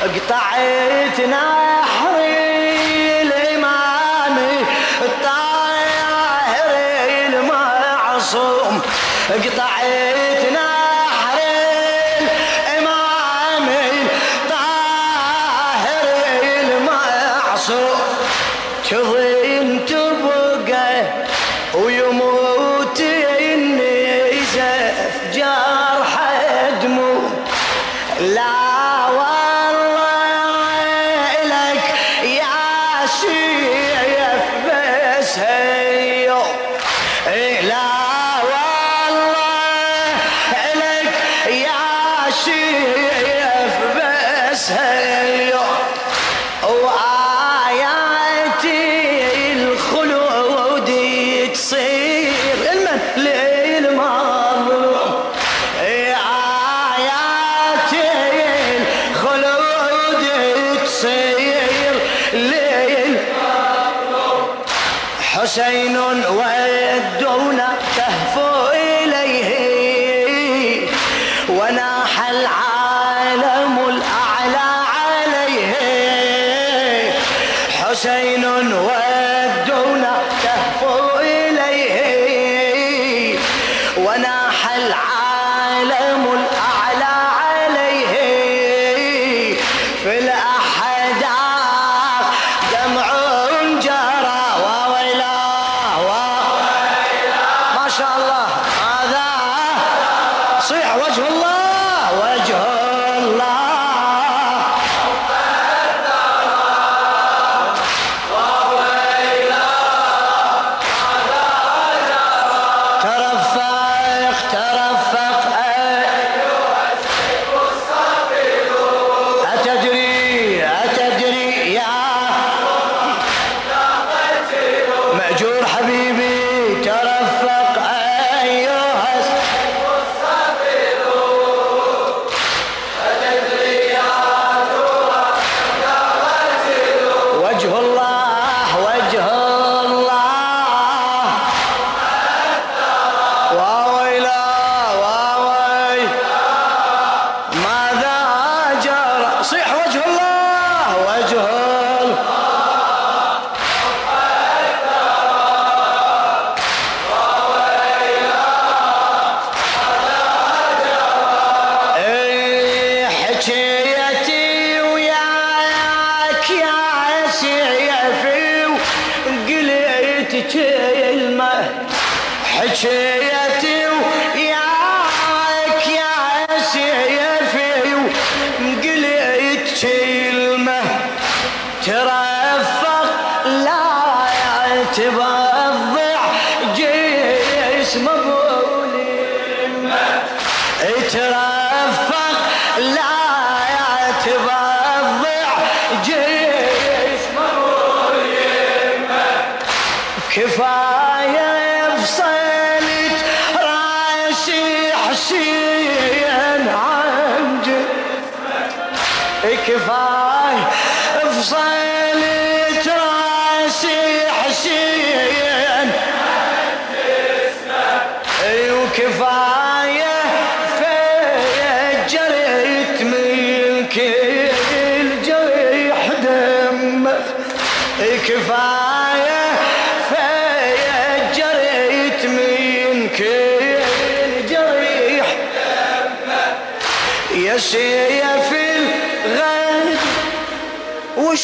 قطعت نحري inshallah. كفاية فصلت راسي حسين عن جد إيه كفاية فصلت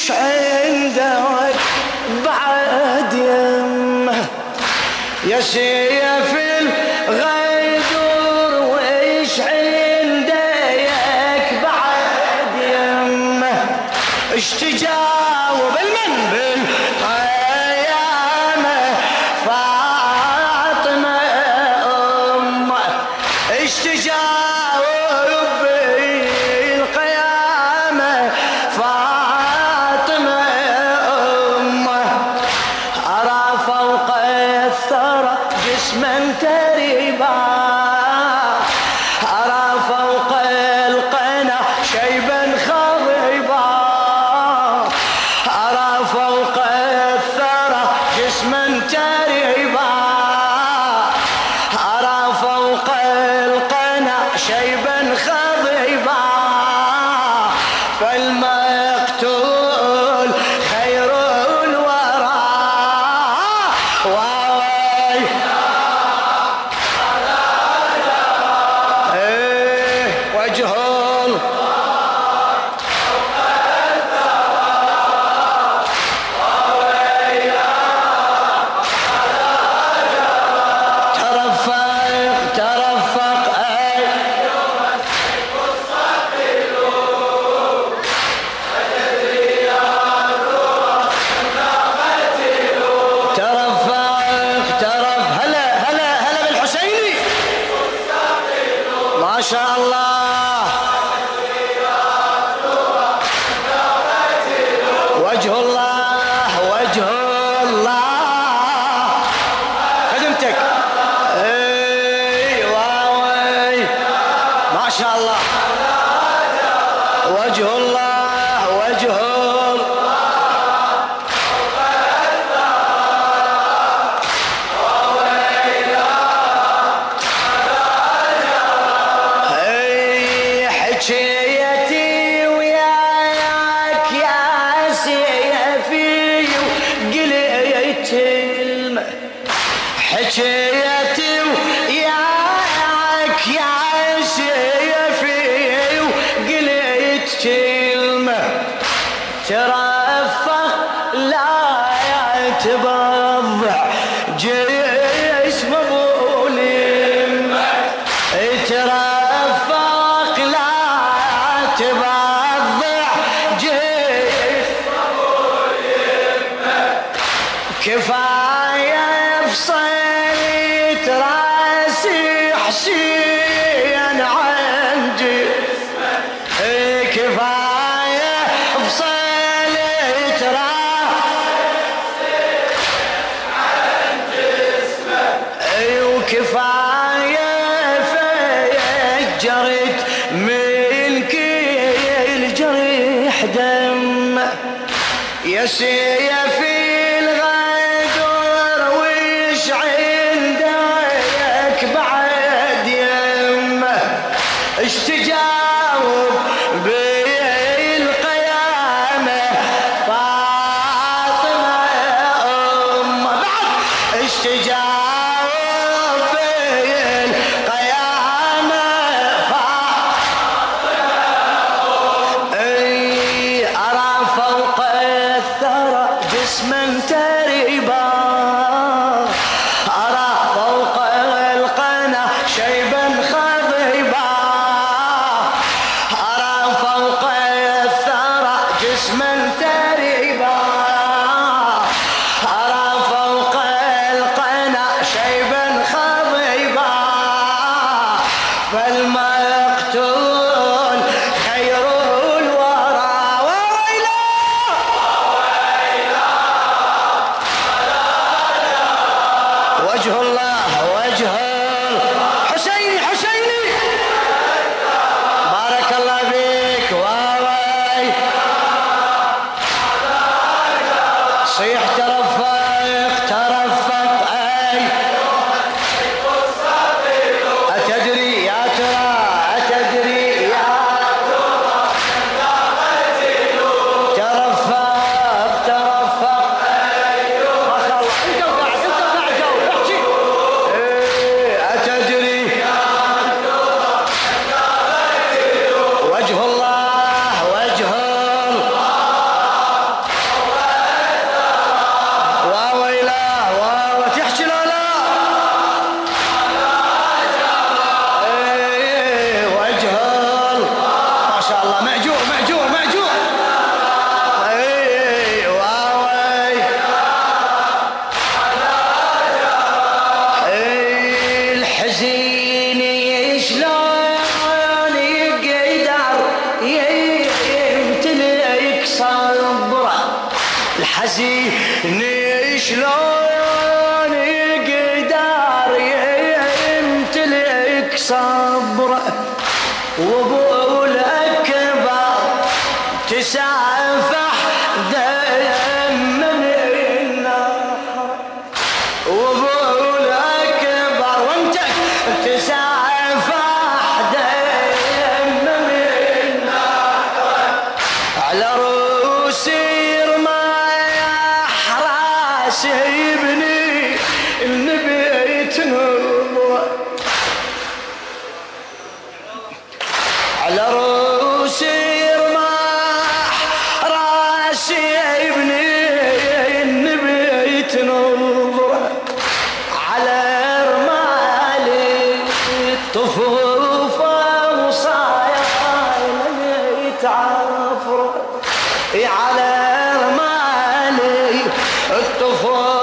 إيش عندك بعد يمه. يا شيخ Masha Allah. ترفق لا تبضع تسافح دم الطفوفة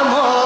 amor.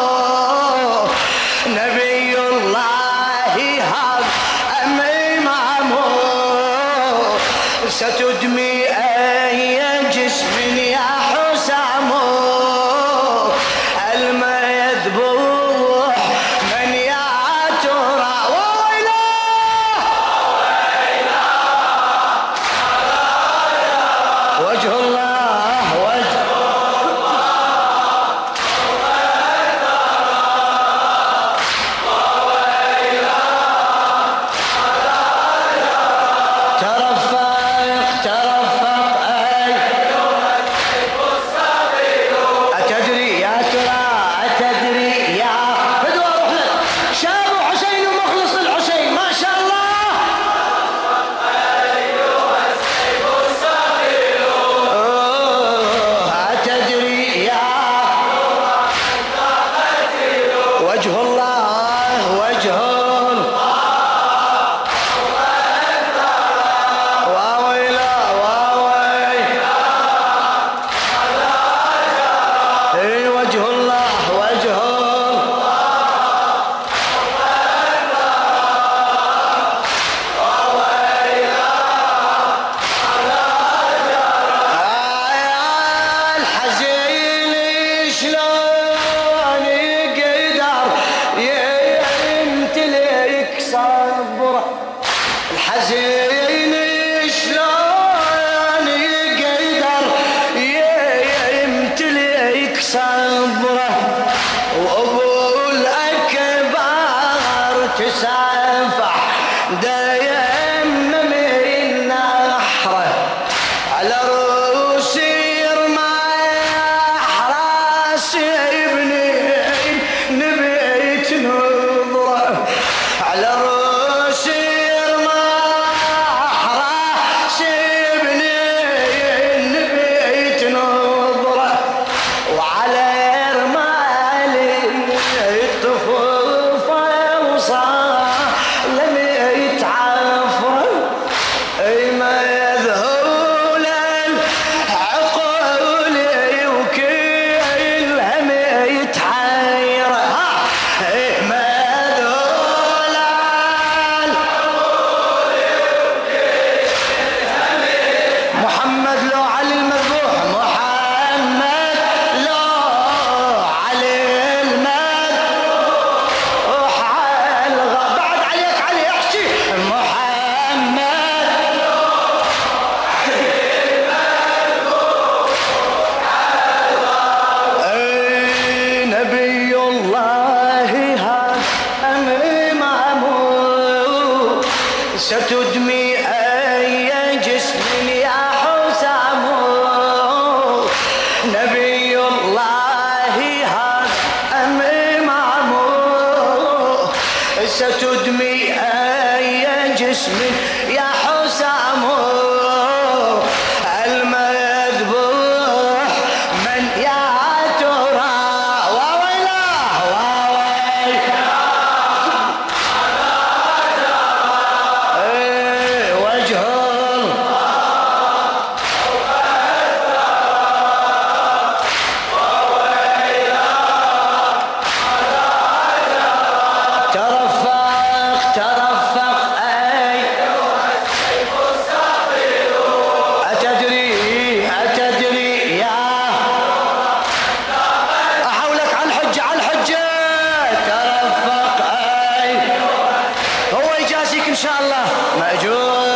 إن شاء الله. مأجور.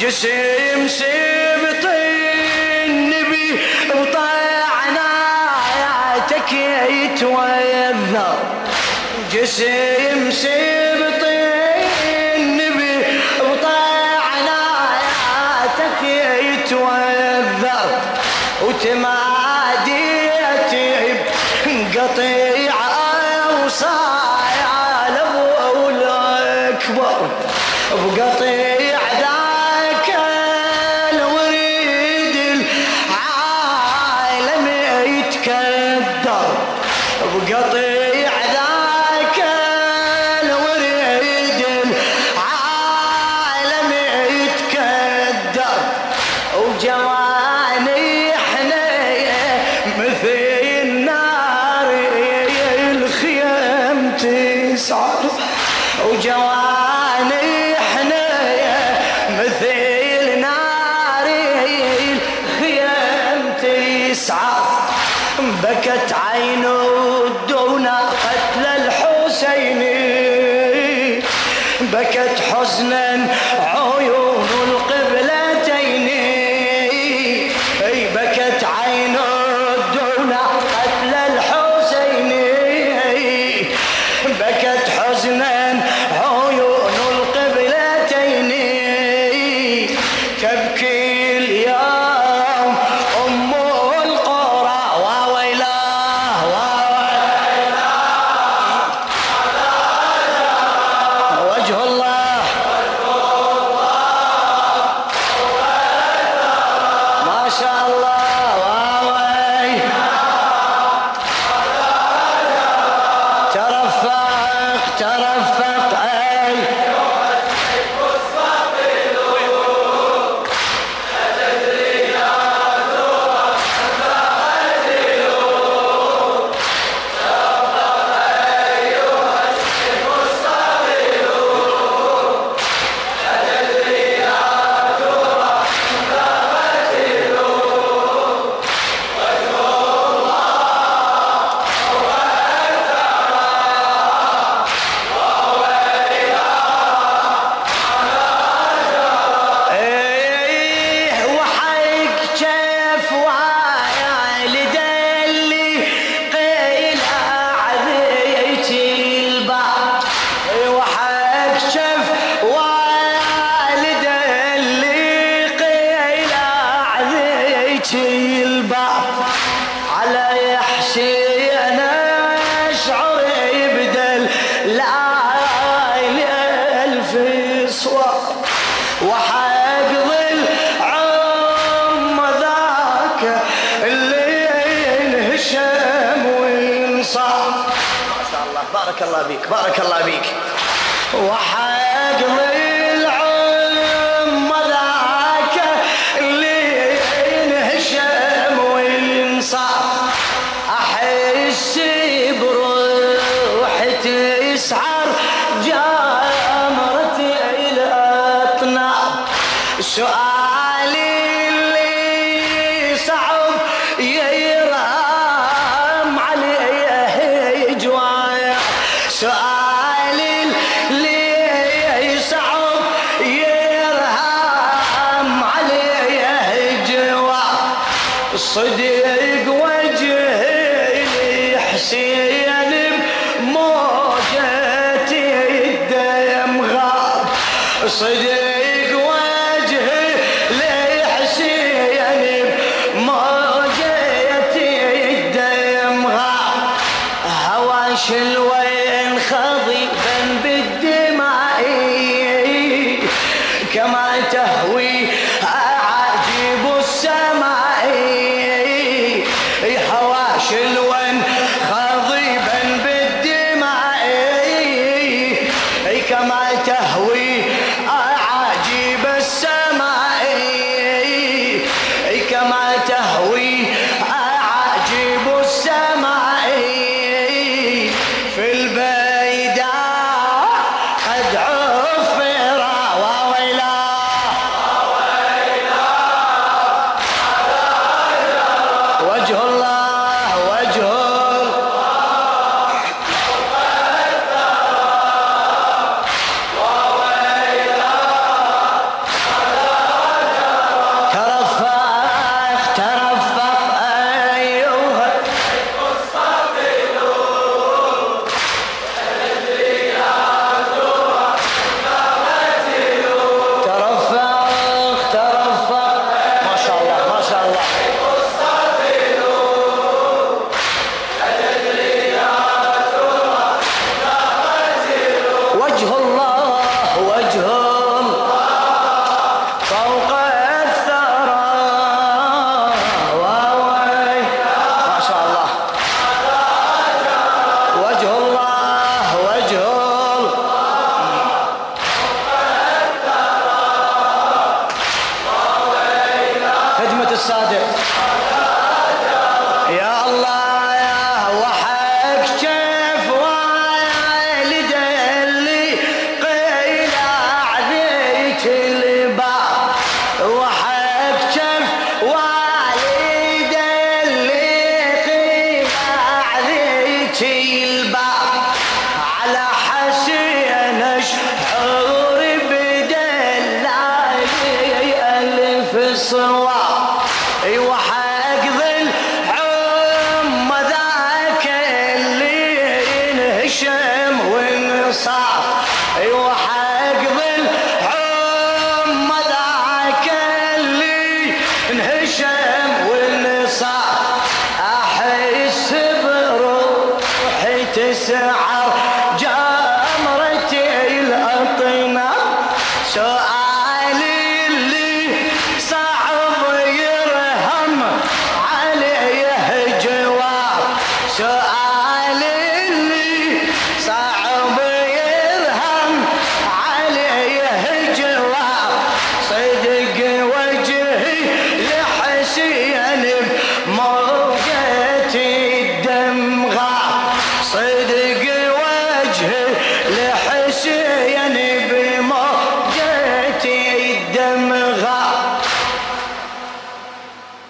جسم سبط النبي بطعنا يتوذر جسم سبط